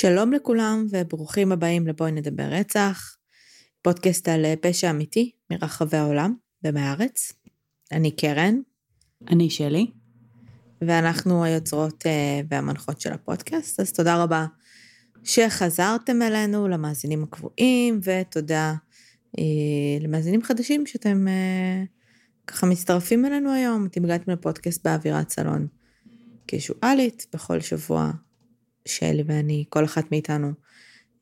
שלום לכולם וברוכים הבאים לבואי נדבר רצח, פודקאסט על פשע אמיתי מרחבי העולם ומהארץ. אני קרן. אני שלי. ואנחנו היוצרות אה, והמנחות של הפודקאסט, אז תודה רבה שחזרתם אלינו, למאזינים הקבועים, ותודה אה, למאזינים חדשים שאתם אה, ככה מצטרפים אלינו היום. אתם הגעתם לפודקאסט באווירת סלון קזואלית, בכל שבוע שלי ואני, כל אחת מאיתנו,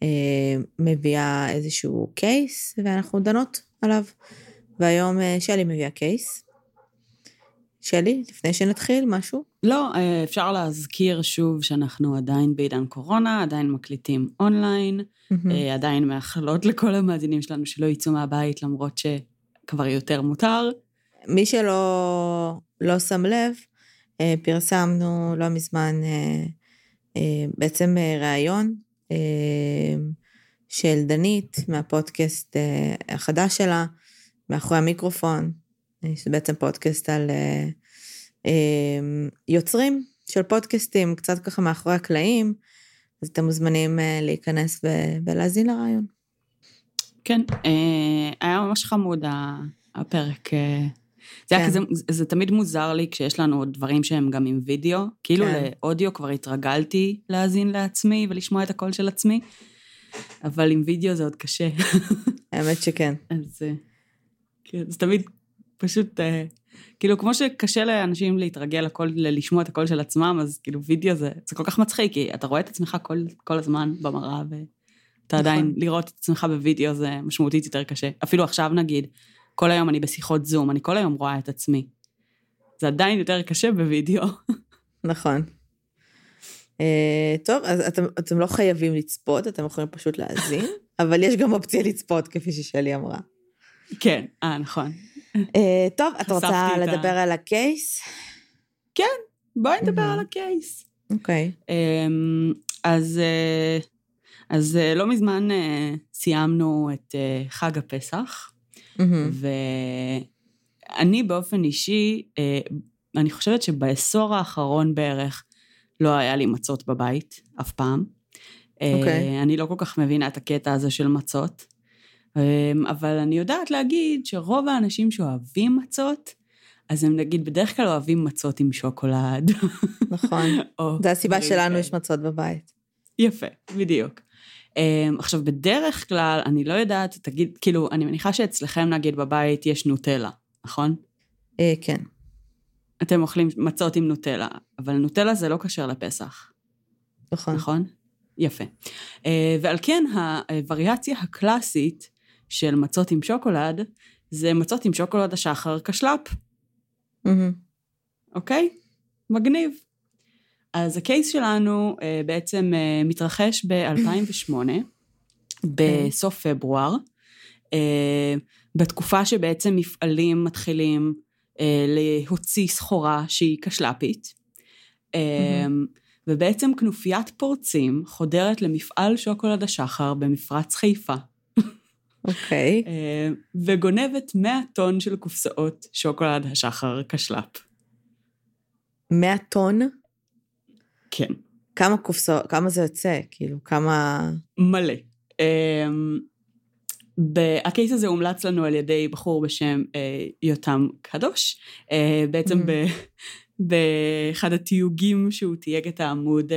אה, מביאה איזשהו קייס, ואנחנו דנות עליו. והיום אה, שלי מביאה קייס. שלי, לפני שנתחיל, משהו? לא, אה, אפשר להזכיר שוב שאנחנו עדיין בעידן קורונה, עדיין מקליטים אונליין, mm-hmm. עדיין מאחלות לכל המאזינים שלנו שלא יצאו מהבית, למרות שכבר יותר מותר. מי שלא לא שם לב, פרסמנו לא מזמן בעצם ראיון של דנית מהפודקאסט החדש שלה, מאחורי המיקרופון, שזה בעצם פודקאסט על יוצרים של פודקאסטים, קצת ככה מאחורי הקלעים, אז אתם מוזמנים להיכנס ולהאזין לרעיון. כן, היה ממש חמוד הפרק. זה, כן. כזה, זה תמיד מוזר לי כשיש לנו דברים שהם גם עם וידאו. כאילו כן. לאודיו כבר התרגלתי להאזין לעצמי ולשמוע את הקול של עצמי, אבל עם וידאו זה עוד קשה. האמת שכן. אז כן, זה תמיד פשוט, אה, כאילו כמו שקשה לאנשים להתרגל לכל, לשמוע את הקול של עצמם, אז כאילו וידאו זה, זה כל כך מצחיק, כי אתה רואה את עצמך כל, כל הזמן במראה, ואתה נכון. עדיין, לראות את עצמך בווידאו זה משמעותית יותר קשה. אפילו עכשיו נגיד, כל היום אני בשיחות זום, אני כל היום רואה את עצמי. זה עדיין יותר קשה בווידאו. נכון. Uh, טוב, אז אתם, אתם לא חייבים לצפות, אתם יכולים פשוט להאזין, אבל יש גם אופציה לצפות, כפי ששלי אמרה. כן, אה, נכון. Uh, טוב, את רוצה לדבר ה... על הקייס? כן, בואי נדבר mm-hmm. על הקייס. אוקיי. Okay. Um, אז, uh, אז לא מזמן סיימנו את חג הפסח. Mm-hmm. ואני באופן אישי, אה, אני חושבת שבעשור האחרון בערך לא היה לי מצות בבית, אף פעם. Okay. אה, אוקיי. אני לא כל כך מבינה את הקטע הזה של מצות, אה, אבל אני יודעת להגיד שרוב האנשים שאוהבים מצות, אז הם נגיד בדרך כלל אוהבים מצות עם שוקולד. נכון. זה הסיבה שלנו יש מצות בבית. יפה, בדיוק. אמ, עכשיו, בדרך כלל, אני לא יודעת, תגיד, כאילו, אני מניחה שאצלכם, נגיד, בבית יש נוטלה, נכון? אה, כן. אתם אוכלים מצות עם נוטלה, אבל נוטלה זה לא כשר לפסח. נכון. נכון? יפה. אה, ועל כן, הווריאציה הקלאסית של מצות עם שוקולד, זה מצות עם שוקולד השחר כשלאפ. אוקיי? מגניב. אז הקייס שלנו uh, בעצם uh, מתרחש ב-2008, בסוף פברואר, uh, בתקופה שבעצם מפעלים מתחילים uh, להוציא סחורה שהיא קשל"פית, uh, ובעצם כנופיית פורצים חודרת למפעל שוקולד השחר במפרץ חיפה. אוקיי. Okay. וגונבת 100 טון של קופסאות שוקולד השחר קשל"פ. 100 טון? כן. כמה קופסאות, כמה זה יוצא? כאילו, כמה... מלא. Um, הקייס הזה הומלץ לנו על ידי בחור בשם uh, יותם קדוש, uh, בעצם mm-hmm. באחד התיוגים שהוא תייג את העמוד uh,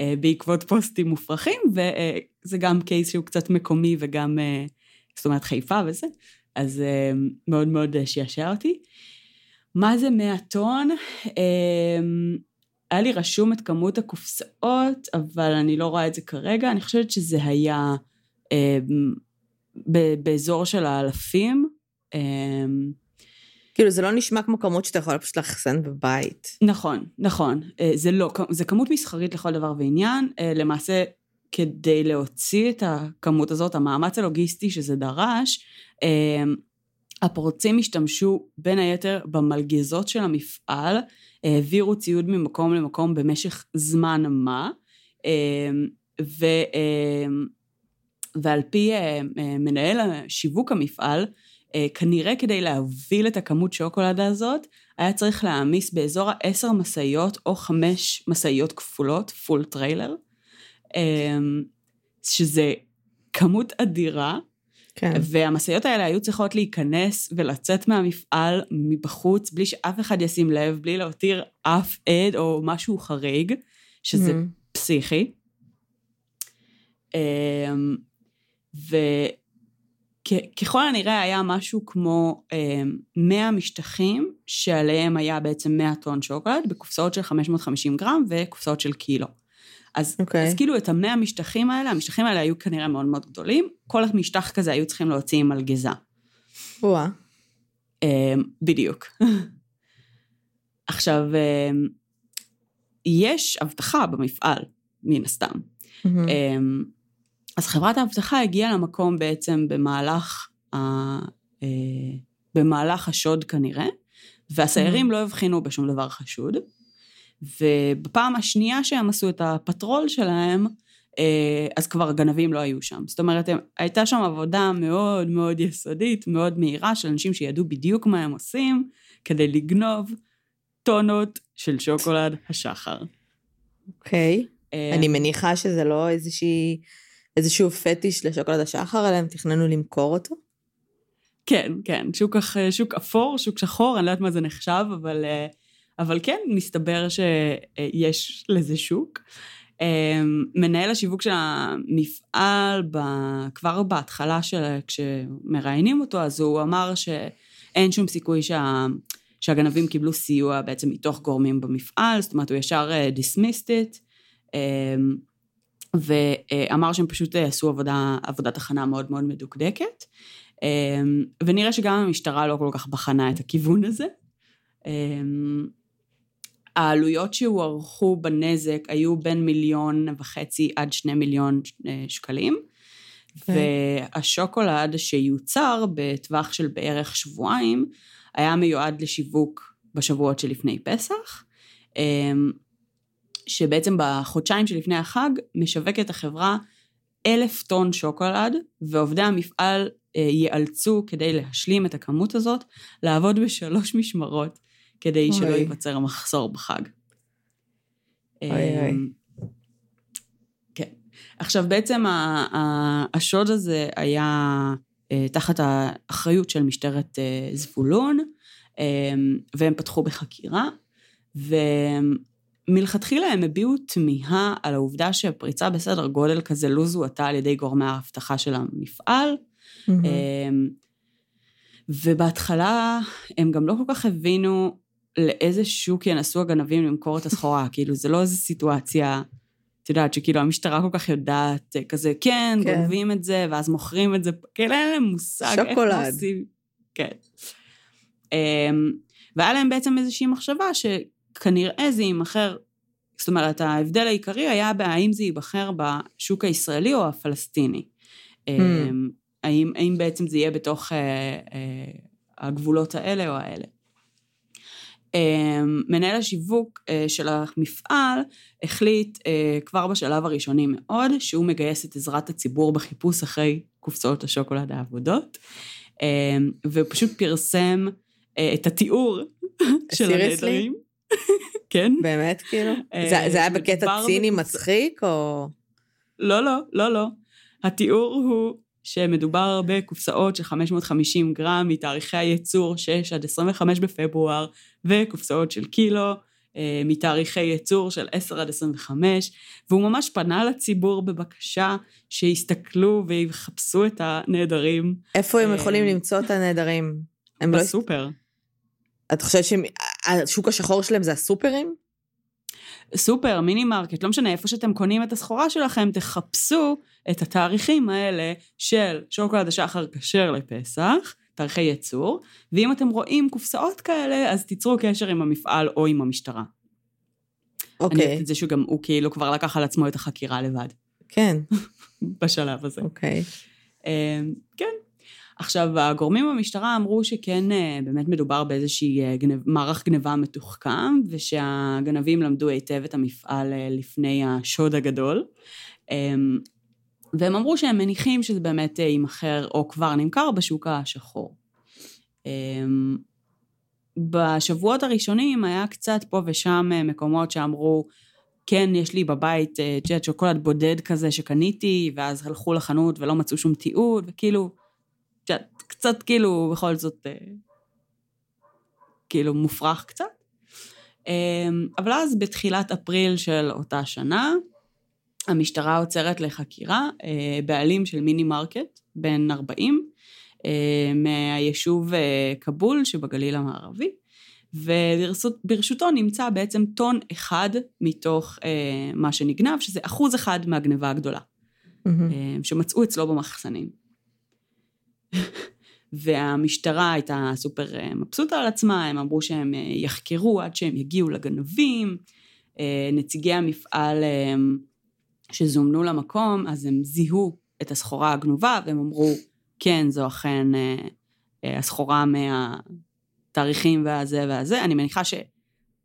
uh, בעקבות פוסטים מופרכים, וזה uh, גם קייס שהוא קצת מקומי וגם, uh, זאת אומרת, חיפה וזה, אז uh, מאוד מאוד שעשע אותי. מה זה 100 טון? Uh, היה לי רשום את כמות הקופסאות, אבל אני לא רואה את זה כרגע, אני חושבת שזה היה אה, ב- באזור של האלפים. אה, כאילו זה לא נשמע כמו כמות שאתה יכול פשוט לאחסן בבית. נכון, נכון. אה, זה לא, זה כמות מסחרית לכל דבר ועניין. אה, למעשה, כדי להוציא את הכמות הזאת, המאמץ הלוגיסטי שזה דרש, אה, הפורצים השתמשו בין היתר במלגזות של המפעל, העבירו ציוד ממקום למקום במשך זמן מה, אמ, ו, אמ, ועל פי אה, אה, מנהל שיווק המפעל, אה, כנראה כדי להוביל את הכמות שוקולדה הזאת, היה צריך להעמיס באזור העשר משאיות או חמש משאיות כפולות, full trailer. אמ, שזה כמות אדירה, כן. והמשאיות האלה היו צריכות להיכנס ולצאת מהמפעל מבחוץ, בלי שאף אחד ישים לב, בלי להותיר אף עד או משהו חריג, שזה Mhm. פסיכי. אמ, וככל הנראה היה משהו כמו אמ, 100 משטחים שעליהם היה בעצם 100 טון שוקולד בקופסאות של 550 גרם וקופסאות של קילו. אז, אוקיי. אז כאילו את המאה משטחים האלה, המשטחים האלה היו כנראה מאוד מאוד גדולים, כל משטח כזה היו צריכים להוציא עם מלגזה. וואה. אמ, בדיוק. עכשיו, אמ, יש אבטחה במפעל, מן הסתם. אמ, אז חברת האבטחה הגיעה למקום בעצם במהלך, ה, אה, במהלך השוד כנראה, והסיירים לא הבחינו בשום דבר חשוד. ובפעם השנייה שהם עשו את הפטרול שלהם, אה, אז כבר הגנבים לא היו שם. זאת אומרת, הייתה שם עבודה מאוד מאוד יסודית, מאוד מהירה, של אנשים שידעו בדיוק מה הם עושים, כדי לגנוב טונות של שוקולד השחר. אוקיי. אה, אני מניחה שזה לא איזושהי, איזשהו פטיש לשוקולד השחר, אלא הם תכננו למכור אותו. כן, כן, שוק, שוק אפור, שוק שחור, אני לא יודעת מה זה נחשב, אבל, אה, אבל כן, מסתבר שיש לזה שוק. אה, מנהל השיווק של המפעל, כבר בהתחלה של, כשמראיינים אותו, אז הוא אמר שאין שום סיכוי שה, שהגנבים קיבלו סיוע בעצם מתוך גורמים במפעל, זאת אומרת, הוא ישר אה, dismissed it, אה, ואמר שהם פשוט אה, עשו עבודה, עבודת הכנה מאוד מאוד מדוקדקת. אמ, ונראה שגם המשטרה לא כל כך בחנה את הכיוון הזה. העלויות שהוערכו בנזק היו בין מיליון וחצי עד שני מיליון אה, שקלים, והשוקולד שיוצר בטווח של בערך שבועיים, היה מיועד לשיווק בשבועות שלפני פסח, אמ, שבעצם בחודשיים שלפני החג משווקת החברה אלף טון שוקולד, ועובדי המפעל אה, ייאלצו, כדי להשלים את הכמות הזאת, לעבוד בשלוש משמרות, כדי אוי. שלא ייווצר מחסור בחג. אוי, אוי. אמ, כן. עכשיו, בעצם השוד הזה היה אה, תחת האחריות של משטרת אה, זבולון, אמ, והם פתחו בחקירה, ומלכתחילה הם הביעו תמיהה על העובדה שפריצה בסדר גודל כזה לא זוהתה על ידי גורמי האבטחה של המפעל. אמ, ובהתחלה הם גם לא כל כך הבינו לאיזה שוק ינסו הגנבים למכור את הסחורה, כאילו זה לא איזו סיטואציה, את יודעת, שכאילו המשטרה כל כך יודעת, אה, כזה, כן, כן. גונבים את זה, ואז מוכרים את זה, כאילו אין להם מושג איך שוקולד. עושים. כן. אמ, והיה להם בעצם איזושהי מחשבה שכנראה זה יימכר, זאת אומרת, ההבדל העיקרי היה בהאם זה ייבחר בשוק הישראלי או הפלסטיני. אמ, האם, האם בעצם זה יהיה בתוך אה, אה, הגבולות האלה או האלה. אה, מנהל השיווק אה, של המפעל החליט אה, כבר בשלב הראשוני מאוד שהוא מגייס את עזרת הציבור בחיפוש אחרי קופסאות השוקולד האבודות, אה, ופשוט פרסם אה, את התיאור של? הנעדרים. כן. באמת, כאילו? זה זה היה בקטע ציני מצחיק, או... לא, לא, לא, לא. התיאור הוא שמדובר בקופסאות של 550 גרם מתאריכי הייצור 6 עד 25 בפברואר, וקופסאות של קילו אה, מתאריכי ייצור של 10 עד 25, והוא ממש פנה לציבור בבקשה שיסתכלו ויחפשו את הנעדרים איפה הם אה, יכולים למצוא את הנעדרים? לא... בסופר. את חושבת שהשוק השחור שלהם זה הסופרים? סופר, מיני מרקט, לא משנה, איפה שאתם קונים את הסחורה שלכם, תחפשו את התאריכים האלה של שוקולד השחר כשר לפסח, תאריכי ייצור, ואם אתם רואים קופסאות כאלה, אז תיצרו קשר עם המפעל או עם המשטרה. אני אוקיי, אוהבת את זה שגם הוא כאילו כבר לקח על עצמו את החקירה לבד, כן, בשלב הזה. אוקיי. אמ, כן. עכשיו, הגורמים במשטרה אמרו שכן אה, באמת מדובר באיזושהי אה, גנב, מערך גניבה מתוחכם, ושהגנבים למדו היטב את המפעל אה, לפני השוד הגדול. אמ, והם אמרו שהם מניחים שזה באמת יימכר או כבר נמכר בשוק השחור. אמ, בשבועות הראשונים היה קצת פה ושם מקומות שאמרו, כן, יש לי בבית, יודעת, שוקולד בודד כזה שקניתי, ואז הלכו לחנות ולא מצאו שום תיעוד, וכאילו, קצת כאילו, בכל זאת, כאילו מופרך קצת. אבל אז בתחילת אפריל של אותה שנה, המשטרה עוצרת לחקירה בעלים של מיני מרקט, בן 40, מהיישוב כבול שבגליל המערבי, וברשותו נמצא בעצם טון אחד מתוך אה, מה שנגנב, שזה אחוז אחד מהגניבה הגדולה, mm-hmm. אה, שמצאו אצלו במחסנים. והמשטרה הייתה סופר אה, מבסוטה על עצמה, הם אמרו שהם אה, יחקרו עד שהם יגיעו לגנבים. אה, נציגי המפעל שזומנו למקום, אז הם זיהו את הסחורה הגנובה, והם אמרו, כן, זו אכן הסחורה מה... התאריכים והזה והזה, אני מניחה ש...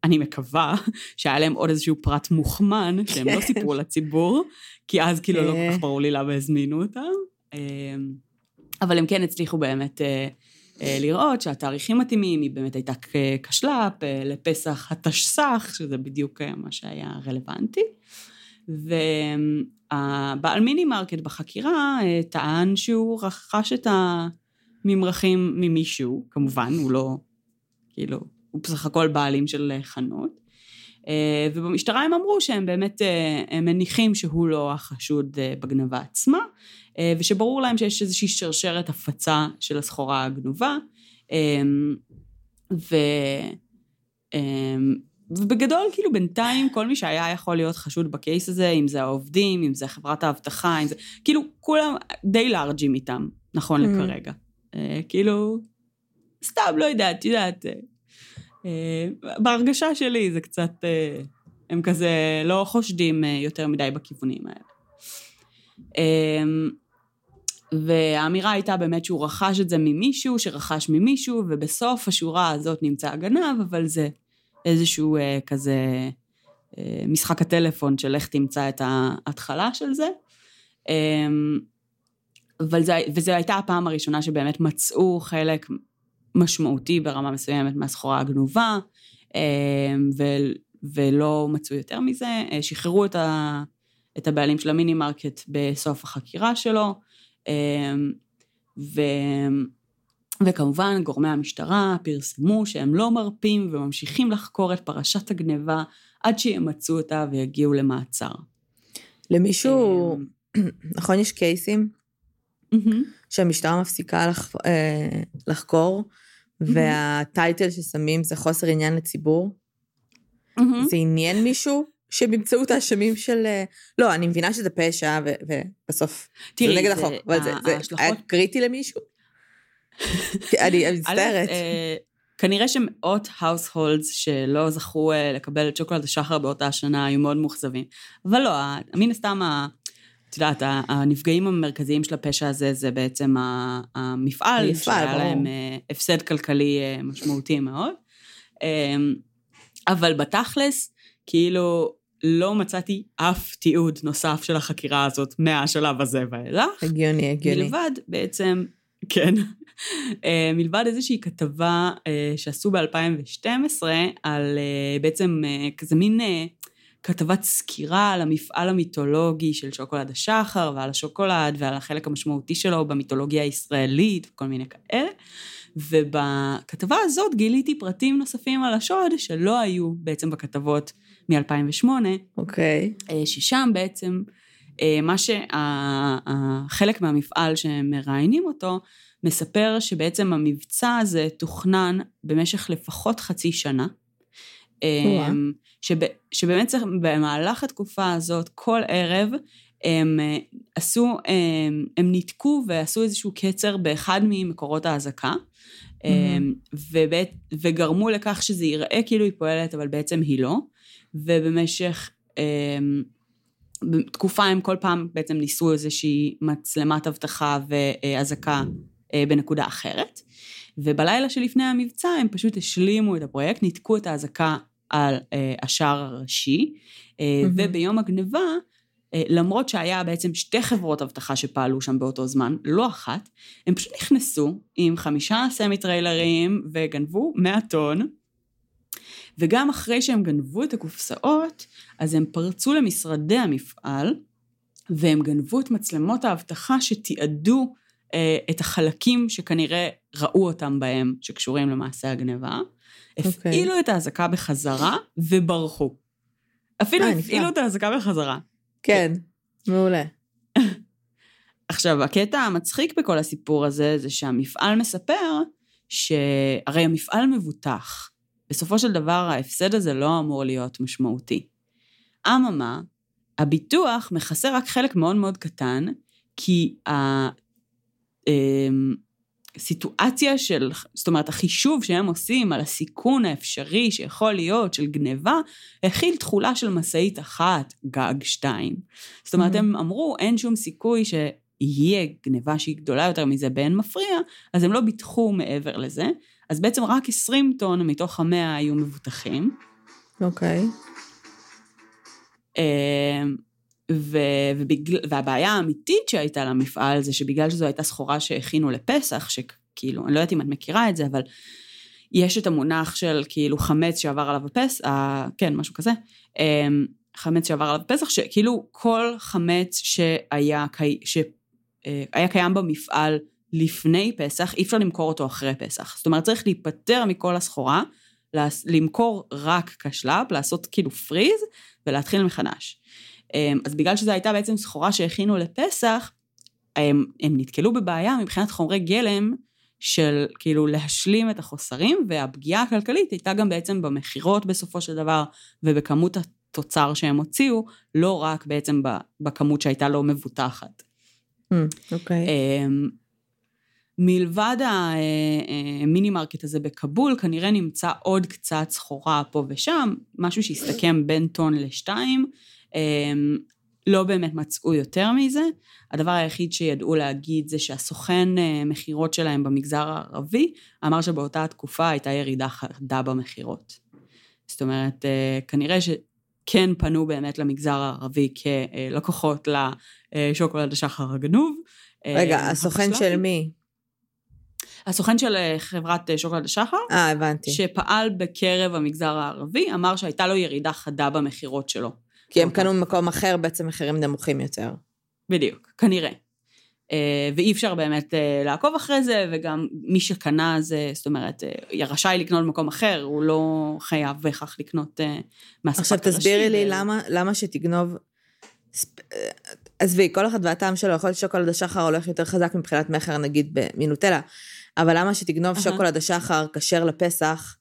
אני מקווה שהיה להם עוד איזשהו פרט מוכמן שהם לא כן. סיפרו לציבור, כי אז כאילו לא כל כך אה. ברור לי למה הזמינו אותם. אבל הם כן הצליחו באמת אה, אה, לראות שהתאריכים מתאימים, היא באמת הייתה כשל"פ לפסח התשס"ח, שזה בדיוק מה שהיה רלוונטי. והבעל מיני מרקט בחקירה טען שהוא רכש את הממרחים ממישהו, כמובן, הוא לא כאילו, הוא בסך הכל בעלים של אה, חנות. אה, ובמשטרה הם אמרו שהם באמת אה, הם מניחים שהוא לא החשוד בגנבה עצמה, ושברור להם שיש איזושהי שרשרת הפצה של הסחורה הגנובה. ו... ובגדול, כאילו בינתיים, כל מי שהיה יכול להיות חשוד בקייס הזה, אם זה העובדים, אם זה חברת האבטחה, אם זה... כאילו, כולם די לארג'ים איתם, נכון mm. לכרגע. כאילו, סתם, לא יודעת, יודעת. אה, אה, בהרגשה שלי זה קצת, אה, הם כזה לא חושדים יותר מדי בכיוונים האלה. והאמירה הייתה באמת שהוא רכש את זה ממישהו, שרכש ממישהו, ובסוף השורה הזאת נמצא הגנב, אבל זה איזשהו כזה משחק הטלפון של איך תמצא את ההתחלה של זה. אבל זה, וזו הייתה הפעם הראשונה שבאמת מצאו חלק משמעותי ברמה מסוימת מהסחורה הגנובה, אמ, ו, ולא מצאו יותר מזה. אה, שחררו את, ה, את הבעלים של המיני מרקט בסוף החקירה שלו, ו, וכמובן גורמי המשטרה פרסמו שהם לא מרפים וממשיכים לחקור את פרשת הגניבה עד שימצאו אותה ויגיעו למעצר. למישהו, אמ, נכון יש קייסים? שהמשטרה מפסיקה לח... אה, לחקור, והטייטל ששמים זה חוסר עניין לציבור. זה עניין מישהו שבאמצעות האשמים של... אה, לא, אני מבינה שזה פשע, ובסוף זה נגד החוק, אבל זה היה קריטי למישהו? אני מצטערת. אה, כנראה שמאות ה households שלא זכו לקבל את שוקולד השחר באותה השנה היו מאוד מאוכזבים. אבל לא, מן הסתם את יודעת, הנפגעים המרכזיים של הפשע הזה זה בעצם המפעל, שהיה להם אה, הפסד כלכלי אה, משמעותי מאוד. אמ, אבל בתכלס, כאילו, לא מצאתי אף תיעוד נוסף של החקירה הזאת מהשלב הזה ואילך. הגיוני, הגיוני. מלבד בעצם, כן, אה, מלבד איזושהי כתבה שעשו ב-2012 על בעצם כזה מין כתבת סקירה על המפעל המיתולוגי של שוקולד השחר ועל השוקולד ועל החלק המשמעותי שלו במיתולוגיה הישראלית וכל מיני כאלה. ובכתבה הזאת גיליתי פרטים נוספים על השוד שלא היו בעצם בכתבות מ-2008. אוקיי. Okay. אה, ששם בעצם אה, מה שהחלק מהמפעל שמראיינים אותו מספר שבעצם המבצע הזה תוכנן במשך לפחות חצי שנה. אמ, שב, שבאמת צריך, במהלך התקופה הזאת, כל ערב, הם אה, עשו, הם, הם ניתקו ועשו איזשהו קצר באחד ממקורות האזעקה, mm-hmm. וגרמו לכך שזה ייראה כאילו היא פועלת, אבל בעצם היא לא, ובמשך תקופה הם כל פעם בעצם ניסו איזושהי מצלמת אבטחה ואזעקה אה, בנקודה אחרת. ובלילה שלפני המבצע הם פשוט השלימו את הפרויקט, ניתקו את האזעקה על אה, השער הראשי, אה, mm-hmm. וביום הגניבה, אה, למרות שהיה בעצם שתי חברות אבטחה שפעלו שם באותו זמן, לא אחת, הם פשוט נכנסו עם חמישה סמי טריילרים וגנבו 100 טון, וגם אחרי שהם גנבו את הקופסאות, אז הם פרצו למשרדי המפעל, והם גנבו את מצלמות האבטחה שתיעדו אה, את החלקים שכנראה ראו אותם בהם, שקשורים למעשה הגניבה. אוקיי. הפעילו את האזעקה בחזרה וברחו. אפילו אה, הפעילו נפלא. את האזעקה בחזרה. כן, מעולה. עכשיו, הקטע המצחיק בכל הסיפור הזה, זה שהמפעל מספר שהרי המפעל מבוטח. בסופו של דבר, ההפסד הזה לא אמור להיות משמעותי. אממה, הביטוח מכסה רק חלק מאוד מאוד קטן, כי הסיטואציה של, זאת אומרת, החישוב שהם עושים על הסיכון האפשרי שיכול להיות של גניבה, הכיל תכולה של משאית אחת, גג שתיים. זאת אומרת, Mhm. הם אמרו, אין שום סיכוי שיהיה גניבה שהיא גדולה יותר מזה באין מפריע, אז הם לא ביטחו מעבר לזה. אז בעצם רק 20 טון מתוך המאה היו מבוטחים. אוקיי. אמ, ו, ובגל, והבעיה האמיתית שהייתה למפעל זה שבגלל שזו הייתה סחורה שהכינו לפסח, שכאילו, אני לא יודעת אם את מכירה את זה, אבל יש את המונח של כאילו חמץ שעבר עליו הפסח, אה, כן, משהו כזה, אמ, חמץ שעבר עליו הפסח, שכאילו כל חמץ שהיה, קי- שהיה קיים במפעל לפני פסח, אי אפשר למכור אותו אחרי פסח. זאת אומרת, צריך להיפטר מכל הסחורה, למכור רק כשלב, לעשות כאילו פריז, ולהתחיל מחדש. אמ, אז בגלל שזו הייתה בעצם סחורה שהכינו לפסח, הם, הם נתקלו בבעיה מבחינת חומרי גלם של כאילו להשלים את החוסרים, והפגיעה הכלכלית הייתה גם בעצם במכירות בסופו של דבר, ובכמות התוצר שהם הוציאו, לא רק בעצם בכמות שהייתה לא מבוטחת. אוקיי. אמ, מלבד המיני מרקט הזה בכבול, כנראה נמצא עוד קצת סחורה פה ושם, משהו שהסתכם בין טון לשתיים. אמ, לא באמת מצאו יותר מזה. הדבר היחיד שידעו להגיד זה שהסוכן אה, מכירות שלהם במגזר הערבי אמר שבאותה תקופה הייתה ירידה חדה במכירות. זאת אומרת, אה, כנראה שכן פנו באמת למגזר הערבי כלקוחות לשוקולד השחר הגנוב. אה, רגע, הסוכן הפשל"פי. של מי? הסוכן של אה, חברת אה, שוקולד השחר, אה, הבנתי. שפעל בקרב המגזר הערבי, אמר שהייתה לו ירידה חדה במכירות שלו. כי הם אוקיי. קנו ממקום אחר בעצם מחירים נמוכים יותר. בדיוק, כנראה. אה, ואי אפשר באמת לעקוב אחרי זה, וגם מי שקנה זה, זאת אומרת, רשאי לקנות במקום אחר, הוא לא חייב בהכרח לקנות אה, מהספק עכשיו. תסבירי לי ו- למה, למה שתגנוב... עזבי, כל אחד והטעם שלו, יכול להיות שוקולד השחר הולך יותר חזק מבחינת מכר נגיד מנוטלה, אבל למה שתגנוב אהה. שוקולד השחר כשר לפסח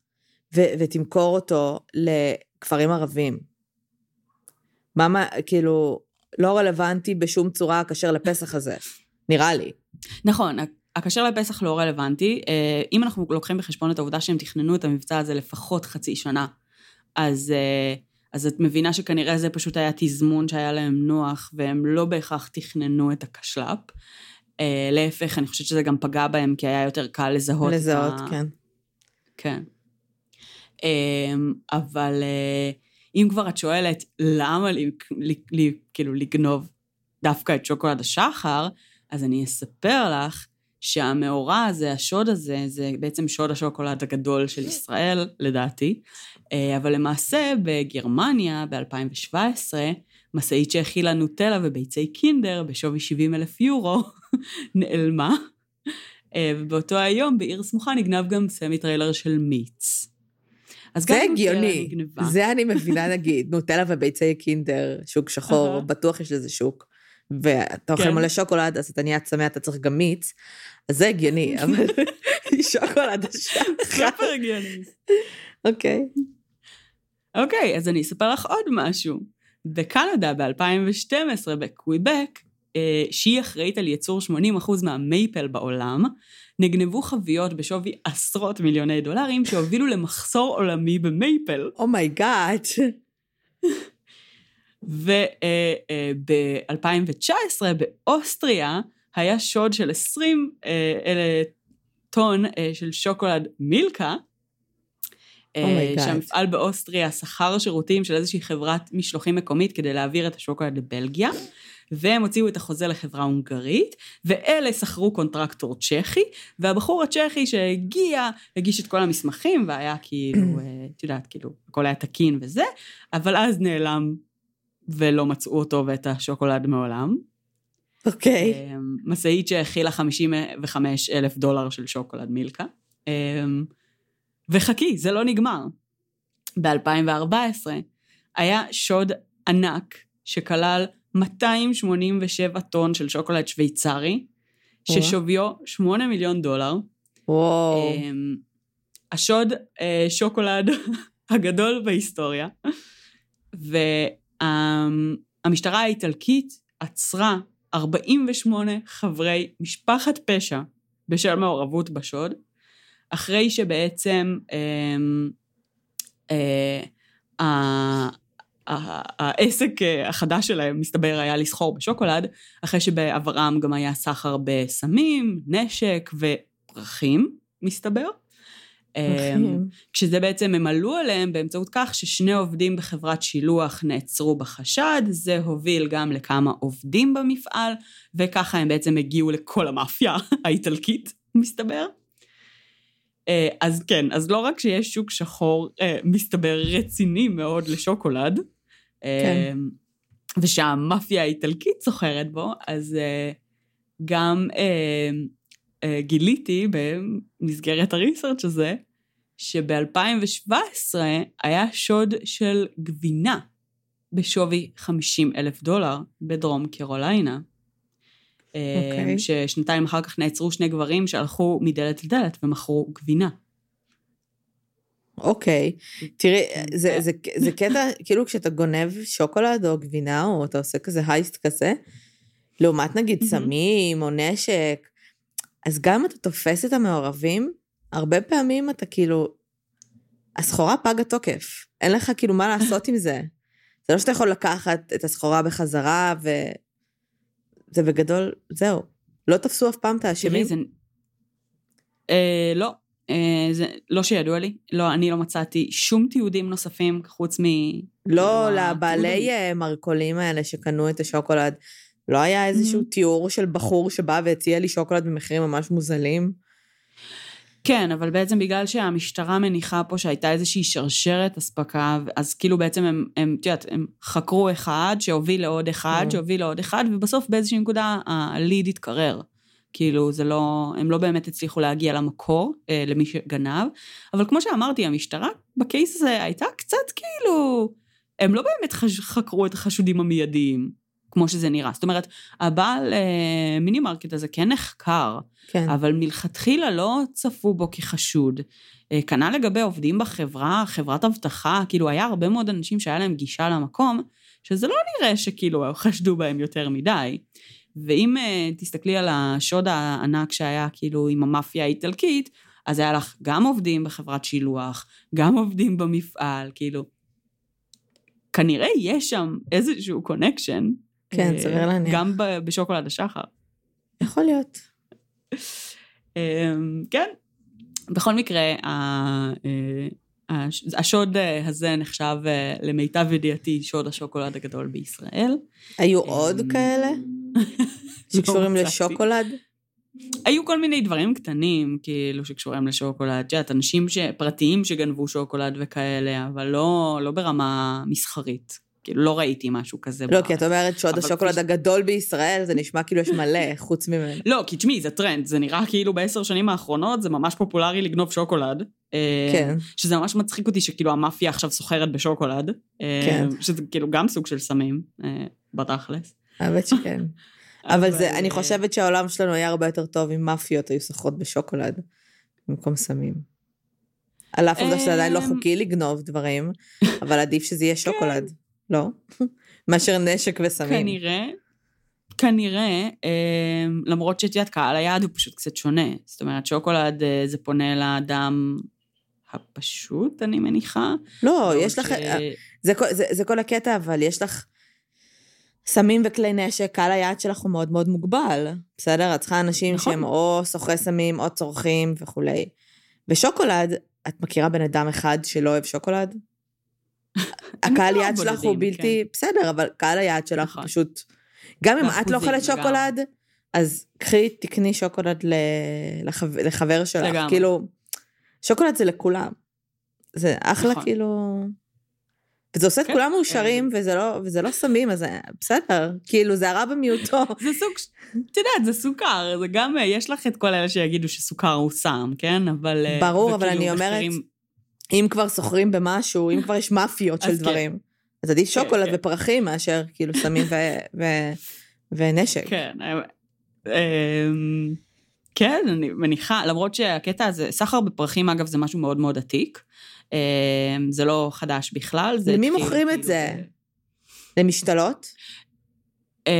ו- ותמכור אותו לכפרים ערבים? מה, מה, כאילו, לא רלוונטי בשום צורה הכשר לפסח הזה, נראה לי. נכון, הכשר לפסח לא רלוונטי. אה, אם אנחנו לוקחים בחשבון את העובדה שהם תכננו את המבצע הזה לפחות חצי שנה, אז, אה, אז את מבינה שכנראה זה פשוט היה תזמון שהיה להם נוח, והם לא בהכרח תכננו את הקשל"פ. אה, להפך, אני חושבת שזה גם פגע בהם, כי היה יותר קל לזהות, לזהות, ה... כן. כן. אמ, אבל אה, אם כבר את שואלת למה לי, לי, לי, כאילו לגנוב דווקא את שוקולד השחר, אז אני אספר לך שהמאורע הזה, השוד הזה, זה בעצם שוד השוקולד הגדול של ישראל, לדעתי. אה, אבל למעשה בגרמניה ב-2017, משאית שהכילה נוטלה וביצי קינדר בשווי 70 אלף יורו נעלמה. אה, ובאותו היום בעיר סמוכה נגנב גם semi trailer של מיץ. אז זה הגיוני. זה אני מבינה נגיד, נוטלה וביצי קינדר, שוק שחור. בטוח יש לזה שוק. ואתה אוכל כן. מלא שוקולד, אז אתה נהיה צמא, אתה צריך גם מיץ, אז זה הגיוני, אבל שוקולד השחר. סופר הגיוני. אוקיי. אוקיי, אז אני אספר לך עוד משהו. בקנדה ב-2012, בקוויבק, אה, שהיא אחראית על ייצור 80% מהמייפל בעולם, נגנבו חביות בשווי עשרות מיליוני דולרים שהובילו למחסור עולמי במייפל. oh my god. וב-2019 באוסטריה היה שוד של 20 אה, אלף טון אה, של שוקולד מילקה, אה, שהמפעל באוסטריה שכר שירותים של איזושהי חברת משלוחים מקומית כדי להעביר את השוקולד לבלגיה, והם הוציאו את החוזה לחברה הונגרית, ואלה שכרו קונטרקטור צ'כי, והבחור הצ'כי שהגיע, הגיש את כל המסמכים, והיה כאילו, אה, את יודעת, כאילו, הכל היה תקין וזה, אבל אז נעלם ולא מצאו אותו ואת השוקולד מעולם. אוקיי. Okay. משאית שהכילה 55 אלף דולר של שוקולד מילקה. וחכי, זה לא נגמר. ב-2014 היה שוד ענק שכלל 287 טון של שוקולד שוויצרי, ששוויו 8 מיליון דולר. וואו. השוד אה, שוקולד הגדול בהיסטוריה. והמשטרה האיטלקית עצרה 48 חברי משפחת פשע בשל מעורבות בשוד, אחרי שבעצם אה, אה, העסק אה, החדש שלהם, מסתבר, היה לסחור בשוקולד, אחרי שבעברם גם היה סחר בסמים, נשק ופרחים, מסתבר. פרחים. כשזה בעצם הם עלו עליהם באמצעות כך ששני עובדים בחברת שילוח נעצרו בחשד, זה הוביל גם לכמה עובדים במפעל, וככה הם בעצם הגיעו לכל המאפיה האיטלקית, מסתבר. אה, אז כן, אז לא רק שיש שוק שחור, אה, מסתבר רציני מאוד לשוקולד, כן. אמ, ושהמאפיה האיטלקית סוחרת בו, אז אה, גם אה, אה, גיליתי במסגרת הריסרצ' הזה, שב-2017 היה שוד של גבינה בשווי 50 אלף דולר בדרום קרוליינה. Okay. אוקיי. ששנתיים אחר כך נעצרו שני גברים שהלכו מדלת לדלת ומכרו גבינה. אוקיי. תראי, זה, זה, זה קטע, כאילו כשאתה גונב שוקולד או גבינה, או אתה עושה כזה הייסט כזה, לעומת נגיד סמים או נשק, אז גם אם אתה תופס את המעורבים, הרבה פעמים אתה כאילו, הסחורה פג התוקף. אין לך כאילו מה לעשות עם זה. זה לא שאתה יכול לקחת את הסחורה בחזרה, וזה בגדול, זהו. לא תפסו אף פעם את האשמים? זה... אה, לא, אה, זה לא שידוע לי, לא, אני לא מצאתי שום תיעודים נוספים חוץ מ... לא, לבעלי אה, מרכולים האלה שקנו את השוקולד, לא היה איזשהו mm-hmm. תיאור של בחור שבא והציע לי שוקולד במחירים ממש מוזלים? כן, אבל בעצם בגלל שהמשטרה מניחה פה שהייתה איזושהי שרשרת אספקה, אז כאילו בעצם הם, הם, את יודעת, הם חקרו אחד שהוביל לעוד אחד, mm. שהוביל לעוד אחד, ובסוף באיזושהי נקודה ה lead התקרר. כאילו, זה לא, הם לא באמת הצליחו להגיע למקור, אה, למי שגנב, אבל כמו שאמרתי, המשטרה ב case הזה הייתה קצת כאילו, הם לא באמת חש, חקרו את החשודים המיידיים, כמו שזה נראה. זאת אומרת, הבעל אה, מיני מרקט הזה כן נחקר, כן. אבל מלכתחילה לא צפו בו כחשוד. אה, כנ"ל לגבי עובדים בחברה, חברת אבטחה, כאילו היה הרבה מאוד אנשים שהיה להם גישה למקום, שזה לא נראה שכאילו חשדו בהם יותר מדי. ואם uh, תסתכלי על השוד הענק שהיה כאילו עם המאפיה האיטלקית, אז היה לך גם עובדים בחברת שילוח, גם עובדים במפעל, כאילו. כנראה יש שם איזשהו קונקשן. כן, uh, סביר להניח. גם בשוקולד השחר. יכול להיות. um, כן. בכל מקרה, השוד הזה נחשב למיטב ידיעתי שוד השוקולד הגדול בישראל. היו עוד כאלה? שקשורים לא לשוקולד? היו כל מיני דברים קטנים, כאילו, שקשורים לשוקולד. את יודעת, אנשים ש... פרטיים שגנבו שוקולד וכאלה, אבל לא, לא ברמה מסחרית. כאילו, לא ראיתי משהו כזה. לא, כי את אומרת שוד השוקולד כפי... הגדול בישראל, זה נשמע כאילו יש מלא, חוץ ממנו. לא, כי תשמעי, זה טרנד. זה נראה כאילו בעשר שנים האחרונות זה ממש פופולרי לגנוב שוקולד. אה, כן. שזה ממש מצחיק אותי שכאילו המאפיה עכשיו סוחרת בשוקולד. אה, כן. שזה כאילו גם סוג של סמים, אה, בתכלס. האמת שכן. אבל זה, אני חושבת שהעולם שלנו היה הרבה יותר טוב אם מאפיות היו סוחרות בשוקולד במקום סמים. על אף עובדה שזה עדיין לא חוקי לגנוב דברים, אבל עדיף שזה יהיה שוקולד, לא? מאשר נשק וסמים. כנראה, כנראה, אמ, למרות שאת יודעת, קהל היעד הוא פשוט קצת שונה. זאת אומרת, שוקולד אה, זה פונה לאדם הפשוט, אני מניחה. לא, יש לך... זה, זה, זה כל הקטע, אבל יש לך... סמים וכלי נשק, קהל היעד שלך הוא מאוד מאוד מוגבל, בסדר? את צריכה אנשים נכון. שהם או סוחרי סמים או צורכים וכולי. ושוקולד, את מכירה בן אדם אחד שלא אוהב שוקולד? הקהל מכירה יעד שלך הוא בלתי... בסדר, אבל קהל היעד שלך נכון. פשוט... גם אם את לא אוכלת. שוקולד, אז קחי, תקני שוקולד לחבר שלך. לגמרי. כאילו, שוקולד זה לכולם. זה אחלה, נכון. כאילו... וזה עושה את כן, כולם מאושרים, וזה לא- וזה לא סמים, אז בסדר. כאילו, זה הרע במיעוטו. זה סוג, את יודעת, זה סוכר, זה גם, אה, יש לך את כל אלה שיגידו שסוכר הוא סם, כן? אבל... אה, ברור, אבל אני אומרת, אם כבר סוחרים במשהו, אם כבר יש מאפיות של כן. דברים, אז עדיף כן, שוקולד כן. ופרחים מאשר כאילו סמים ו- ו- ונשק. כן. אה, אמ, כן, אני מניחה, למרות שהקטע הזה, סחר בפרחים, אגב, זה משהו מאוד מאוד עתיק. אמ, זה לא חדש בכלל. למי התחיל מוכרים את כאילו זה? למשתלות? אמ,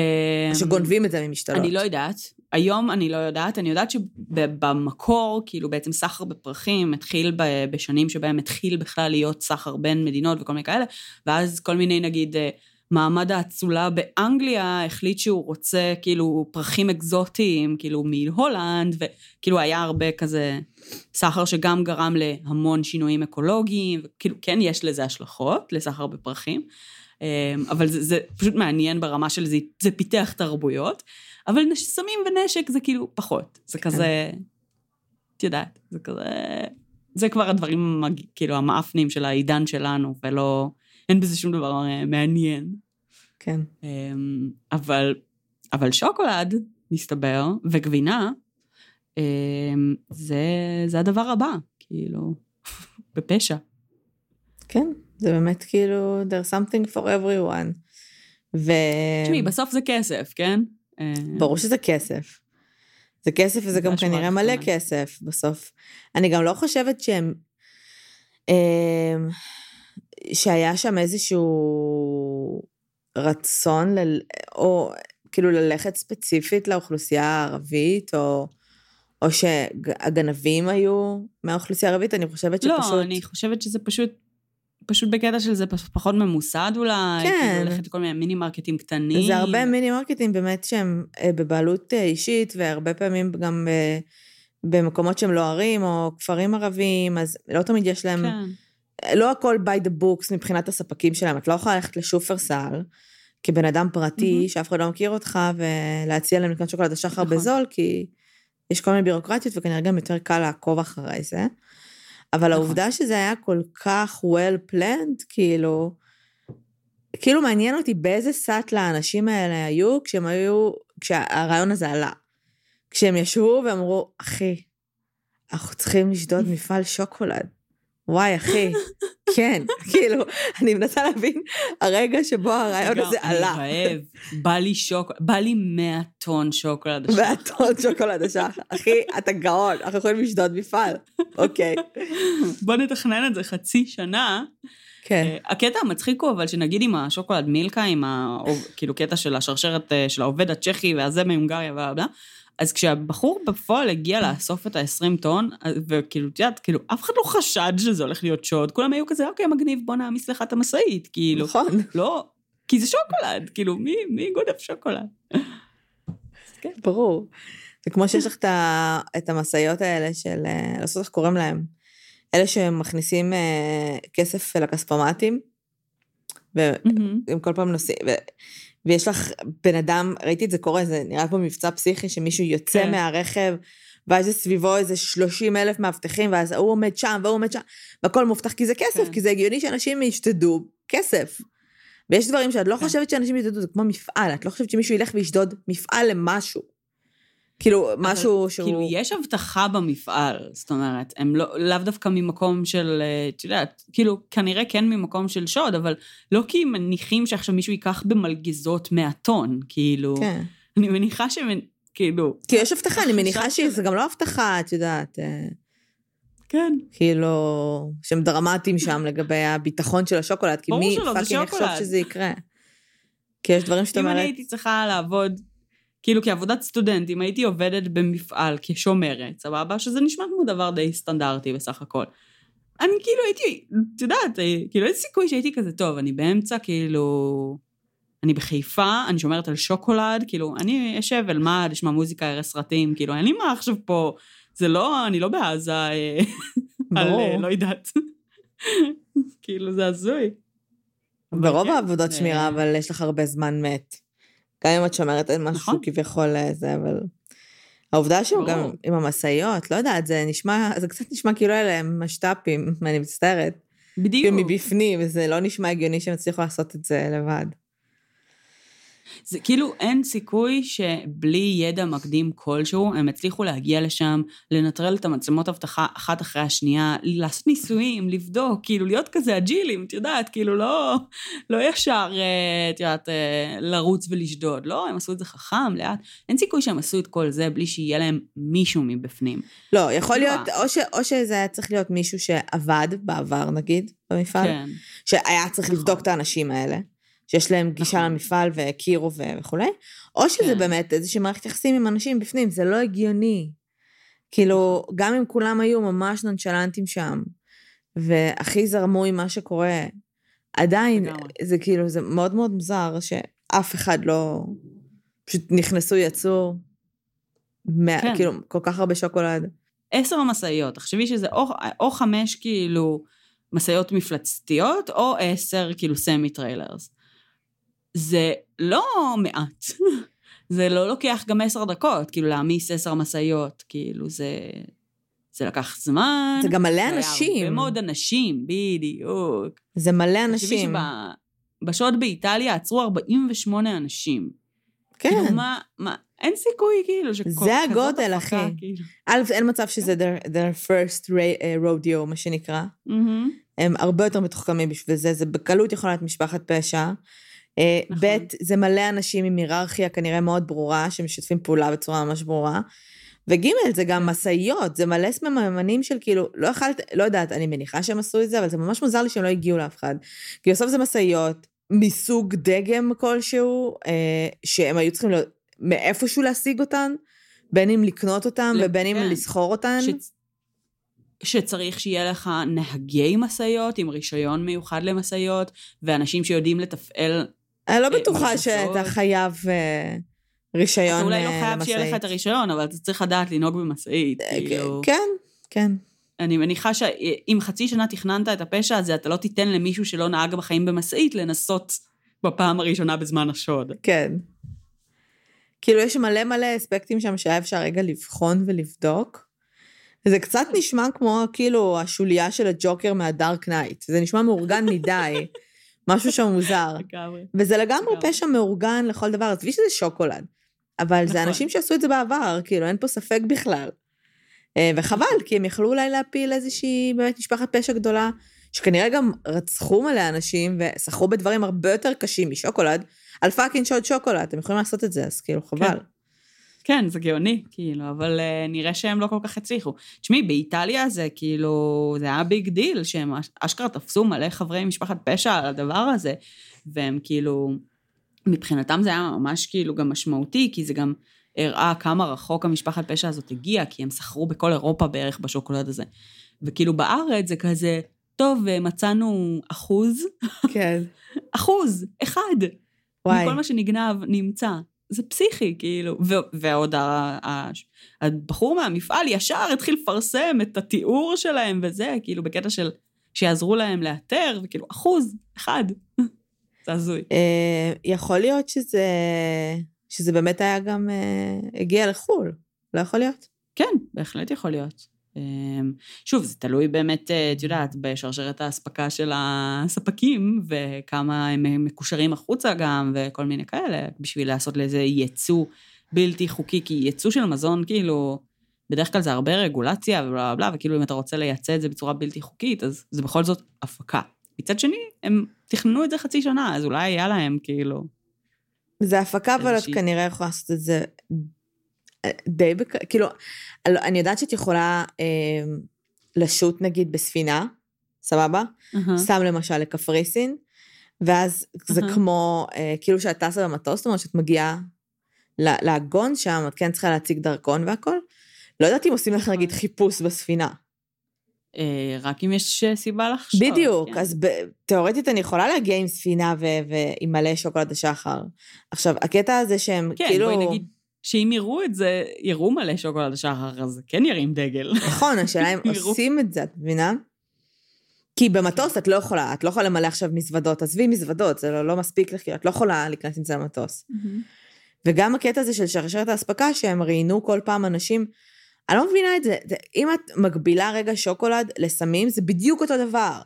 שגונבים את זה ממשתלות? אני לא יודעת. היום אני לא יודעת, אני יודעת שבמקור, כאילו בעצם סחר בפרחים התחיל בשנים שבהם התחיל בכלל להיות סחר בין מדינות וכל מיני כאלה, ואז כל מיני נגיד אה, מעמד האצולה באנגליה החליט שהוא רוצה כאילו פרחים אקזוטיים, כאילו מהולנד, וכאילו היה הרבה כזה סחר שגם גרם להמון שינויים אקולוגיים, וכאילו כן יש לזה השלכות, לסחר בפרחים. אמ, אבל זה, זה פשוט מעניין ברמה של זה, זה פיתח תרבויות, אבל סמים ונשק זה כאילו פחות. זה כן. כזה, את יודעת, זה כזה, זה כבר הדברים, כאילו, המאפנים של העידן שלנו, ולא, אין בזה שום דבר אה, מעניין. כן. אמ, אבל, אבל שוקולד, מסתבר, וגבינה, אמ, זה, זה הדבר הבא, כאילו, בפשע. כן, זה באמת כאילו, there's something for everyone. ו... תשמעי, בסוף זה כסף, כן? אה, ברור שזה כסף. זה כסף וזה זה גם כנראה מלא. כסף בסוף. אני גם לא חושבת שהם... אמ, שהיה שם איזשהו רצון, ל... או כאילו ללכת ספציפית לאוכלוסייה הערבית, או, או שהגנבים היו מהאוכלוסייה הערבית, אני חושבת שפשוט... לא, אני חושבת שזה פשוט, פשוט בקטע של זה פחות ממוסד אולי, כן. כאילו ללכת לכל מיני מיני מרקטים קטנים. זה הרבה מיני מרקטים באמת שהם אה, בבעלות אה, אישית, והרבה פעמים גם אה, במקומות שהם לא ערים או כפרים ערביים, אז לא תמיד יש להם... כן, לא הכל by the books מבחינת הספקים שלהם, את לא יכולה ללכת לשופרסל כבן אדם פרטי, מהמם. שאף אחד לא מכיר אותך, ולהציע להם לקנות שוקולד השחר נכון. בזול, כי יש כל מיני בירוקרטיות, וכנראה גם יותר קל לעקוב אחרי זה. אבל נכון. העובדה שזה היה כל כך well planned, כאילו, כאילו מעניין אותי באיזה סאט לאנשים האלה היו כשהם היו, כשהרעיון הזה עלה. כשהם ישבו ואמרו, אחי, אנחנו צריכים לשדוד מפעל שוקולד. וואי, אחי, כן, כאילו, אני מנסה להבין הרגע שבו הרעיון הזה עלה. אני רעב, בא לי שוקולד, בא לי 100 טון שוקולד. השנה. והטון שוקולד השחר. אחי, אתה גאון, אנחנו יכולים לשדוד מפעל. אוקיי. בוא נתכנן את זה חצי שנה. כן. אה, הקטע המצחיק הוא אבל שנגיד עם השוקולד מילקה, עם ה... כאילו קטע של השרשרת אה, של העובד הצ'כי והזה מהונגריה ובלה, אז כשהבחור בפועל הגיע לאסוף את ה-20 טון, וכאילו, את יודעת, כאילו, אף אחד לא חשד שזה הולך להיות שוד, כולם היו כזה, אוקיי, מגניב, בוא נעמיס לך את המשאית, כאילו. נכון. לא, כי זה שוקולד, כאילו, מי, מי גונב שוקולד? ברור. זה כמו שיש לך את המשאיות האלה של, אה, לא יודעת איך קוראים להם, אלה שמכניסים אה, כסף לכספומטים, והם כל פעם נוסעים, ויש לך בן אדם, ראיתי את זה קורה, זה נראה כמו מבצע פסיכי, שמישהו יוצא כן. מהרכב, ואז יש סביבו איזה 30 אלף מאבטחים, ואז ההוא עומד שם, והוא עומד שם, והכל מובטח, כי זה כסף, כן. כי זה הגיוני שאנשים ישדדו כסף. ויש דברים שאת לא כן. חושבת שאנשים ישדדו, זה כמו מפעל, את לא חושבת שמישהו ילך וישדוד מפעל למשהו. כאילו, משהו שהוא... כאילו, יש אבטחה במפעל, זאת אומרת, הם לא, לאו דווקא ממקום של, אה, את יודעת, כאילו, כנראה כן ממקום של שוד, אבל לא כי הם מניחים שעכשיו מישהו ייקח במלגזות 100 טון, כאילו, כן. אני מניחה שהם, כאילו, כי יש אבטחה, אני מניחה שזה גם לא אבטחה, את יודעת, אה, כן, כאילו, שהם דרמטיים שם לגבי הביטחון של השוקולד, כי מי fucking יחשוב. שזה יקרה? כי יש דברים שאת אם אני אומרת, הייתי צריכה לעבוד, כאילו כעבודת סטודנט, אם הייתי עובדת במפעל כשומרת, סבבה? שזה נשמע כמו דבר די סטנדרטי בסך הכל. אני כאילו הייתי, את יודעת, אה, כאילו אין סיכוי שהייתי כזה, טוב, אני באמצע, כאילו... אני בחיפה, אני שומרת על שוקולד, כאילו, אני אשב אלמד, אשמע מוזיקה, אראה סרטים, כאילו, אין לי מה עכשיו פה, זה לא, אני לא בעזה, אה, על. אה, לא יודעת. כאילו זה הזוי. ברוב כן, העבודות שמירה, אבל יש לך הרבה זמן מת. גם אם את שומרת על משהו נכון. כביכול אה, זה, אבל... העובדה שהוא גם. עם המשאיות, לא יודעת, זה נשמע, זה קצת נשמע כאילו אלה הם משת"פים, אני מצטערת. בדיוק. מבפנים, וזה לא נשמע הגיוני שהם יצליחו לעשות את זה לבד. זה כאילו אין סיכוי שבלי ידע מקדים כלשהו, הם הצליחו להגיע לשם, לנטרל את המצלמות אבטחה אחת אחרי השנייה, לעשות ניסויים, לבדוק, כאילו להיות כזה אג'ילים, את יודעת, כאילו לא, לא ישר, אה, את יודעת, אה, לרוץ ולשדוד, לא, הם עשו את זה חכם, לאט. אין סיכוי שהם עשו את כל זה בלי שיהיה להם מישהו מבפנים. לא, יכול. להיות, או, ש, או שזה היה צריך להיות מישהו שעבד בעבר, נגיד, במפעל, כן, שהיה צריך נכון. לבדוק את האנשים האלה, שיש להם גישה נכון. למפעל והכירו וכולי, או שזה כן. באמת איזושהי מערכת יחסים עם אנשים בפנים, זה לא הגיוני. כאילו, נכון. גם גם אם כולם היו ממש נונשלנטים שם, והכי זרמו עם מה שקורה, עדיין, לגמרי. זה כאילו, זה מאוד מאוד מוזר שאף אחד לא... פשוט נכנסו, יצאו, מה, כן. כאילו, כל כך הרבה שוקולד. עשר משאיות, תחשבי שזה או, או חמש כאילו משאיות מפלצתיות, או עשר כאילו semi trailers. זה לא מעט. זה לא לוקח גם עשר דקות, כאילו להעמיס עשר משאיות, כאילו זה... זה לקח זמן. זה גם מלא זה היה אנשים. הרבה מאוד אנשים, בדיוק. זה מלא אנשים. שבשעות באיטליה עצרו 48 אנשים. כן. כאילו מה, מה, אין סיכוי כאילו שכל זה הגודל, אחי. כאילו. א', אין מצב שזה their, their first uh, rodeo, מה שנקרא. מהמם. הם הרבה יותר מתוחכמים בשביל זה, זה בקלות יכול להיות משפחת פשע. אה, נכון. ב', זה מלא אנשים עם היררכיה כנראה מאוד ברורה, שמשתפים פעולה בצורה ממש ברורה. וג', זה גם משאיות, זה מלא סממנים של כאילו, לא יכלת, לא יודעת, אני מניחה שהם עשו את זה, אבל זה ממש מוזר לי שהם לא הגיעו לאף אחד. כי בסוף זה משאיות מסוג דגם כלשהו, אה, שהם היו צריכים להיות, מאיפשהו להשיג אותן, בין אם לקנות אותן ל- ובין אם כן. לסחור אותן. ש... שצריך שיהיה לך נהגי משאיות עם רישיון מיוחד למשאיות, ואנשים שיודעים לתפעל, אני לא אה, בטוחה שאתה. חייב אה, רישיון אתה אולי לא אה, חייב שיהיה לך למשאית. את הרישיון, אבל אתה צריך לדעת לנהוג במשאית, כאילו. כן, כן. אני מניחה שאם חצי שנה תכננת את הפשע הזה, אתה לא תיתן למישהו שלא נהג בחיים במשאית לנסות בפעם הראשונה בזמן השוד. כן. כאילו, יש מלא מלא אספקטים שם שהיה אפשר רגע לבחון ולבדוק. זה קצת נשמע כמו, כאילו, השוליה של הג'וקר מה Dark Knight. זה נשמע מאורגן מדי. משהו שם מוזר. לגמרי. וזה לגמרי. פשע מאורגן לכל דבר. עזבי שזה שוקולד. אבל זה נכון. אנשים שעשו את זה בעבר, כאילו, אין פה ספק בכלל. אה, וחבל, כי הם יכלו אולי להפיל איזושהי באמת משפחת פשע גדולה, שכנראה גם רצחו מלא אנשים וסחרו בדברים הרבה יותר קשים משוקולד, על fucking שוד שוקולד, הם יכולים לעשות את זה, אז כאילו, חבל. כן, זה גאוני, כאילו, אבל uh, נראה שהם לא כל כך הצליחו. תשמעי, באיטליה זה כאילו, זה היה big deal, שהם אש- אשכרה תפסו מלא חברי משפחת פשע על הדבר הזה, והם כאילו, מבחינתם זה היה ממש כאילו גם משמעותי, כי זה גם הראה כמה רחוק המשפחת פשע הזאת הגיעה, כי הם סחרו בכל אירופה בערך בשוקולד הזה. וכאילו בארץ זה כזה, טוב, אה, מצאנו אחוז, כן. אחוז, אחד. וואי. מכל מה שנגנב נמצא. זה פסיכי, כאילו. ו- ועוד ה- ה- הבחור מהמפעל ישר התחיל לפרסם את התיאור שלהם וזה, כאילו בקטע של שיעזרו להם לאתר, וכאילו אחוז, אחד. זה הזוי. אה, יכול להיות שזה, שזה באמת היה גם, אה, הגיע לחו"ל, לא יכול להיות? כן, בהחלט יכול להיות. אמ, שוב, זה תלוי באמת, אה, את יודעת, בשרשרת האספקה של הספקים, וכמה הם מקושרים החוצה גם, וכל מיני כאלה, בשביל לעשות לזה ייצוא בלתי חוקי, כי ייצוא של מזון, כאילו, בדרך כלל זה הרבה רגולציה ובלה בלה, וכאילו אם אתה רוצה לייצא את זה בצורה בלתי חוקית, אז זה בכל זאת הפקה. מצד שני, הם תכננו את זה חצי שנה, אז אולי היה להם, כאילו... זה הפקה, אבל את כנראה יכולה לעשות את זה די בק... כאילו, אני- אני יודעת שאת יכולה אה, לשוט נגיד בספינה, סבבה? אהה. סתם למשל לקפריסין, ואז זה אהה. כמו, אה, כאילו שאת טסה במטוס, זאת אומרת שאת מגיעה ל- לעגון שם, את כן צריכה להציג דרכון והכל. לא יודעת אם עושים לך נגיד. חיפוש בספינה. אה, רק אם יש סיבה לחשוב. בדיוק, כן. אז תאורטית אני יכולה להגיע עם ספינה ועם מלא שוקולד השחר. עכשיו, הקטע הזה שהם כן, כאילו... בואי נגיד שאם יראו את זה, יראו מלא שוקולד השחר, אז כן ירים דגל. נכון, השאלה אם. עושים את זה, את מבינה? כי במטוס את לא יכולה, את לא יכולה למלא עכשיו מזוודות, עזבי מזוודות, זה לא, לא מספיק לך, את לא יכולה להיכנס עם זה למטוס. וגם הקטע הזה של שרשרת האספקה, שהם ראיינו כל פעם אנשים, אני לא מבינה את. זה. אם את מגבילה רגע שוקולד לסמים, זה בדיוק אותו דבר.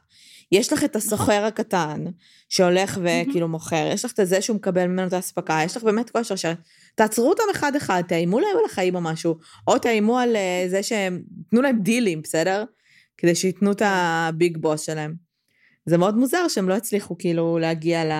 יש לך את הסוחר הקטן, שהולך וכאילו מוכר, יש לך את זה שהוא מקבל ממנו את האספקה, יש לך באמת כל השרשרת. תעצרו אותם אחד-אחד, תאיימו להם על החיים או משהו, או תאיימו על אה, זה שהם, תנו להם דילים, בסדר? כדי שייתנו את הביג בוס שלהם. זה מאוד מוזר שהם לא הצליחו כאילו להגיע ל...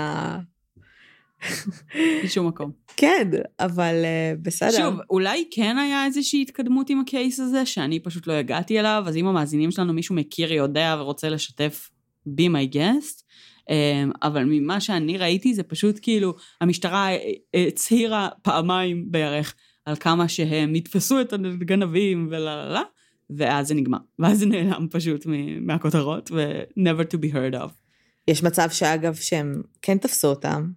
בשום מקום. כן, אבל אה, בסדר. שוב, אולי כן היה איזושהי התקדמות עם הקייס הזה, שאני פשוט לא הגעתי אליו, אז אם המאזינים שלנו מישהו מכיר, יודע ורוצה לשתף, be my guest. אמ, אבל ממה שאני ראיתי זה פשוט כאילו, המשטרה הצהירה פעמיים בירך על כמה שהם יתפסו את הגנבים ולה לה לה, ואז זה נגמר. ואז זה נעלם פשוט מהכותרות, ו-never to be heard of. יש מצב שאגב שהם כן תפסו אותם,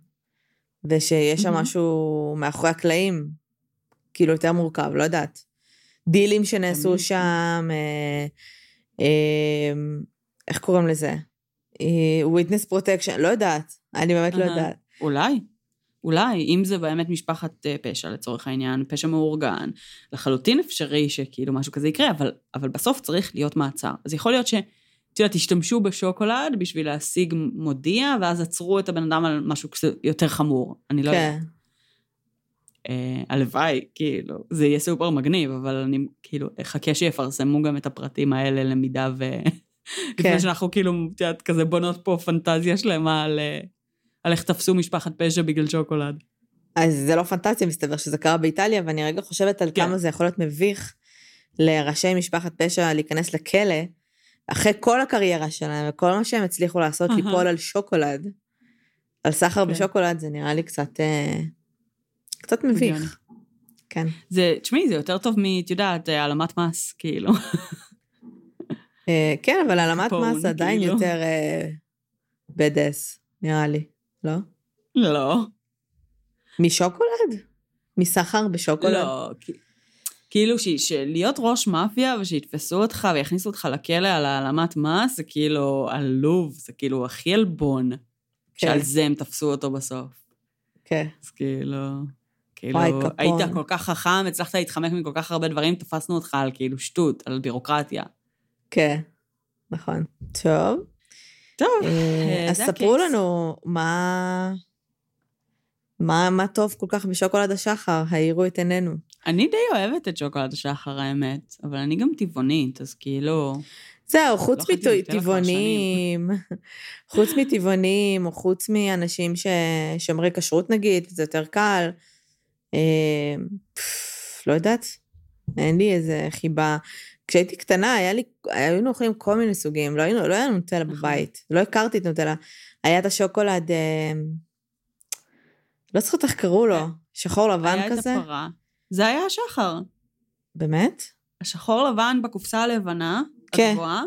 ושיש שם מהמם. משהו מאחורי הקלעים, כאילו יותר מורכב, לא יודעת. דילים שנעשו תמיד. שם, אה, אה, איך קוראים לזה? אה, witness protection, לא יודעת, אני באמת לא. יודעת. אולי, אולי, אם זה באמת משפחת אה, פשע לצורך העניין, פשע מאורגן, לחלוטין אפשרי שכאילו משהו כזה יקרה, אבל, אבל בסוף צריך להיות מעצר. אז יכול להיות ש... את יודעת, השתמשו בשוקולד בשביל להשיג מודיע, ואז עצרו את הבן אדם על משהו יותר חמור. אני לא יודעת. כן, אה, הלוואי, כאילו, זה יהיה סופר מגניב, אבל אני כאילו אחכה שיפרסמו גם את הפרטים האלה למידה ו... כן. לפני שאנחנו כאילו, את יודעת, כזה בונות פה פנטזיה שלמה על, אה, על איך תפסו משפחת פשע בגלל שוקולד. אז זה לא פנטזיה, מסתבר שזה קרה באיטליה, ואני רגע חושבת על כן. כמה זה יכול להיות מביך לראשי משפחת פשע להיכנס לכלא, אחרי כל הקריירה שלהם וכל מה שהם הצליחו לעשות. ליפול על שוקולד, על סחר כן. בשוקולד, זה נראה לי קצת, אה, קצת. מביך. כן. זה, תשמעי, זה יותר טוב מ, את יודעת, העלמת מס, כאילו. אה, כן, אבל העלמת מס עדיין כאילו. יותר בדס, נראה לי, לא? לא. משוקולד? מסחר בשוקולד? לא. כאילו ש- שלהיות ראש מאפיה ושיתפסו אותך ויכניסו אותך לכלא על העלמת מס, זה כאילו עלוב, זה כאילו הכי עלבון, כן. שעל זה הם תפסו אותו בסוף. כן. אז כאילו, כאילו, וואי. היית כל כך חכם, הצלחת להתחמק מכל כך הרבה דברים, תפסנו אותך על כאילו שטות, על בירוקרטיה. כן, נכון. טוב. טוב, אה, אה, אז ספרו. לנו מה... מה, מה טוב כל כך בשוקולד השחר, האירו את עינינו. אני די אוהבת את שוקולד השחר, האמת, אבל אני גם טבעונית, אז כאילו... זהו, חוץ לא כבר מטבעונים, חוץ מטבעונים, או חוץ מאנשים ששומרי כשרות נגיד, זה יותר קל. אה, פף, לא יודעת, אין לי איזה חיבה. כשהייתי קטנה, היה לי, היינו אוכלים כל מיני סוגים, לא, היינו, לא היה נוטלה נכון. בבית, לא הכרתי את נוטלה. היה את השוקולד, אה, לא זוכרת איך קראו לו, שחור לבן היה את כזה. הפרה. זה היה השחר. באמת? השחור לבן בקופסה הלבנה, כן. הגבוהה,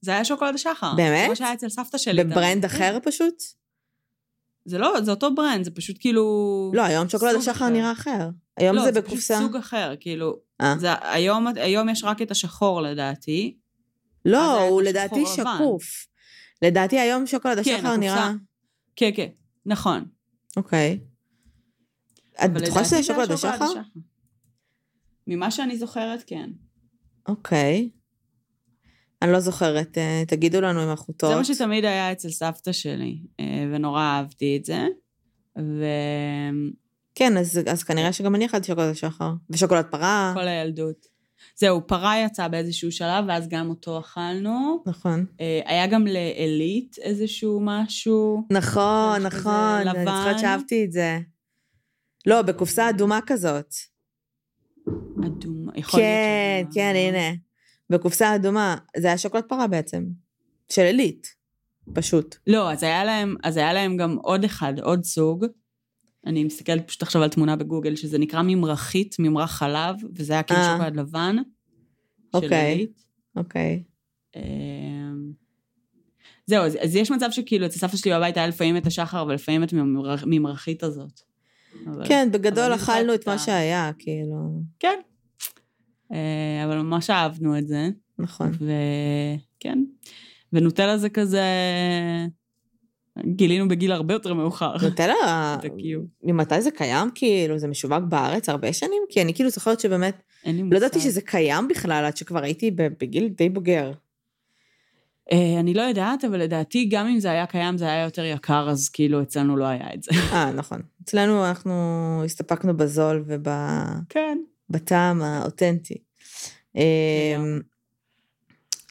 זה היה שוקולד השחר. באמת? זה מה שהיה אצל סבתא שלי. ב brand. אחר פשוט? זה לא, זה אותו brand, זה פשוט כאילו... לא, היום שוקולד השחר אחר. נראה אחר. היום לא, זה פשוט בקופסה. סוג אחר, כאילו... אה. זה, היום, היום יש רק את השחור לדעתי. לא, הוא לדעתי לבן. שקוף. לדעתי היום שוקולד כן, השחר הקופסה. נראה... כן, כן, נכון. אוקיי. את בטוחה שזה שוקולד השחר? ממה שאני זוכרת, כן. אוקיי. אני לא זוכרת, אה, תגידו לנו אם אנחנו זה טועות. מה שתמיד היה אצל סבתא שלי, אה, ונורא אהבתי את זה. ו... כן, אז, אז כנראה שגם אני אכלתי שוקולד השחר. ושוקולד פרה. כל הילדות. זהו, פרה יצא באיזשהו שלב, ואז גם אותו אכלנו. נכון. אה, היה גם לעילית איזשהו משהו. נכון, נכון, אני לבן. זוכרת שאהבתי את זה. לא, בקופסה אדומה כזאת. אדום, יכול כן, להיות כן, הנה. בקופסה אדומה. זה היה שוקולד פרה בעצם. של עילית. פשוט. לא, אז היה להם, אז היה להם גם עוד אחד, עוד סוג. אני מסתכלת פשוט עכשיו על תמונה בגוגל, שזה נקרא ממרחית, ממרח חלב, וזה היה כאילו אה. שוקולד לבן. אוקיי. אוקיי. אמ, זהו, אז, אז יש מצב שכאילו אצל סבתא שלי בבית היה לפעמים את השחר ולפעמים את הממרח- ממרחית הזאת. אבל- כן, בגדול אני אכלנו את מה שהיה, כאילו, כן. אה, אבל ממש אהבנו את זה, נכון. וכן. ונוטלה זה כזה... גילינו בגיל הרבה יותר מאוחר. נוטלה, את הקיום. ממתי זה קיים? כאילו, זה משווק בארץ הרבה שנים? כי אני כאילו זוכרת שבאמת, אין לי מושג. לא ידעתי שזה קיים בכלל, עד שכבר הייתי בגיל די בוגר. אה, אני לא יודעת, אבל לדעתי, גם אם זה היה קיים, זה היה יותר יקר, אז כאילו אצלנו לא היה את זה. אה, נכון. אצלנו אנחנו הסתפקנו בזול כן. ובטעם האותנטי. לגמרי.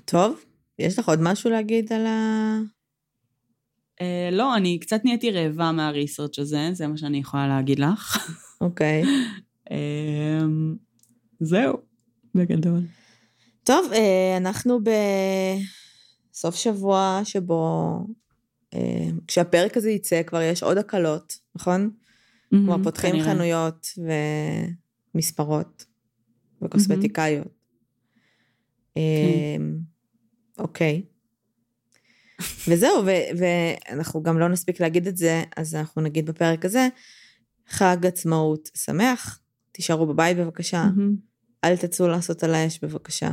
טוב, יש לך עוד משהו להגיד על ה... אה, לא, אני קצת נהייתי רעבה מהריסרצ' הזה, זה מה שאני יכולה להגיד לך. אוקיי. אה, זהו, בגדול. טוב, אה, אנחנו בסוף שבוע שבו, אה, כשהפרק הזה יצא, כבר יש עוד הקלות, נכון? כלומר, פותחים כנראה. חנויות ומספרות וקוסמטיקאיות. כן. אמ, אוקיי. וזהו, ו- ואנחנו גם לא נספיק להגיד את זה, אז אנחנו נגיד בפרק הזה, חג עצמאות שמח, תישארו בבית בבקשה. אל תצאו לעשות על האש בבקשה.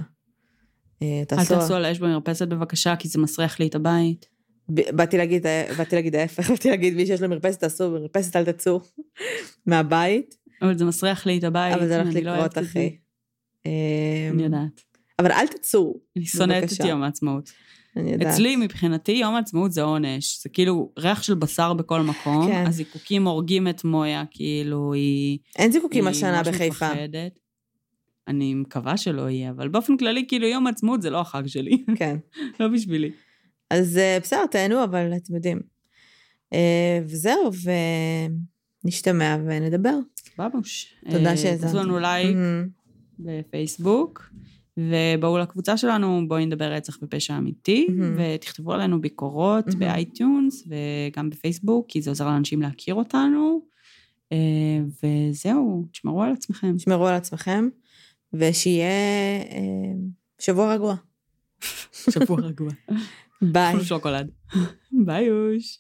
אה, אל תעשו... על האש במרפסת בבקשה, כי זה מסריח לי את הבית. באתי להגיד, באתי להגיד ההפך, באתי להגיד מי שיש לו מרפסת תעשו, במרפסת אל תצאו מהבית, אבל זה מסריח לי את הבית. אבל זה הולך לא לקרות. אחי. אמ, אני יודעת. אבל אל תצאו, אני שונאת את. יום העצמאות. אני יודעת. אצלי, מבחינתי, יום העצמאות זה עונש. זה כאילו ריח של בשר בכל מקום. כן. הזיקוקים הורגים את מויה, כאילו, היא... אין זיקוקים היא השנה בחיפה. מפחדת. אני מקווה שלא יהיה, אבל באופן כללי, כאילו, יום העצמאות זה לא החג שלי. כן. לא בשבילי. אז אה, בסדר, תהנו, אבל אתם יודעים. אה, וזהו, ונשתמע ונדבר. בבוש. תודה אה, שהאזנתם. תעשו לנו לייק Mhm. בפייסבוק, ובואו לקבוצה שלנו, בואי נדבר רצח ופשע אמיתי, מהמם. ותכתבו עלינו ביקורות מהמם. ב iTunes וגם בפייסבוק, כי זה עוזר לאנשים להכיר אותנו. אה, וזהו, תשמרו על עצמכם. שמרו על עצמכם, ושיהיה אה, שבוע רגוע. שבוע רגוע. ביי. שוקולד. ביי יוש.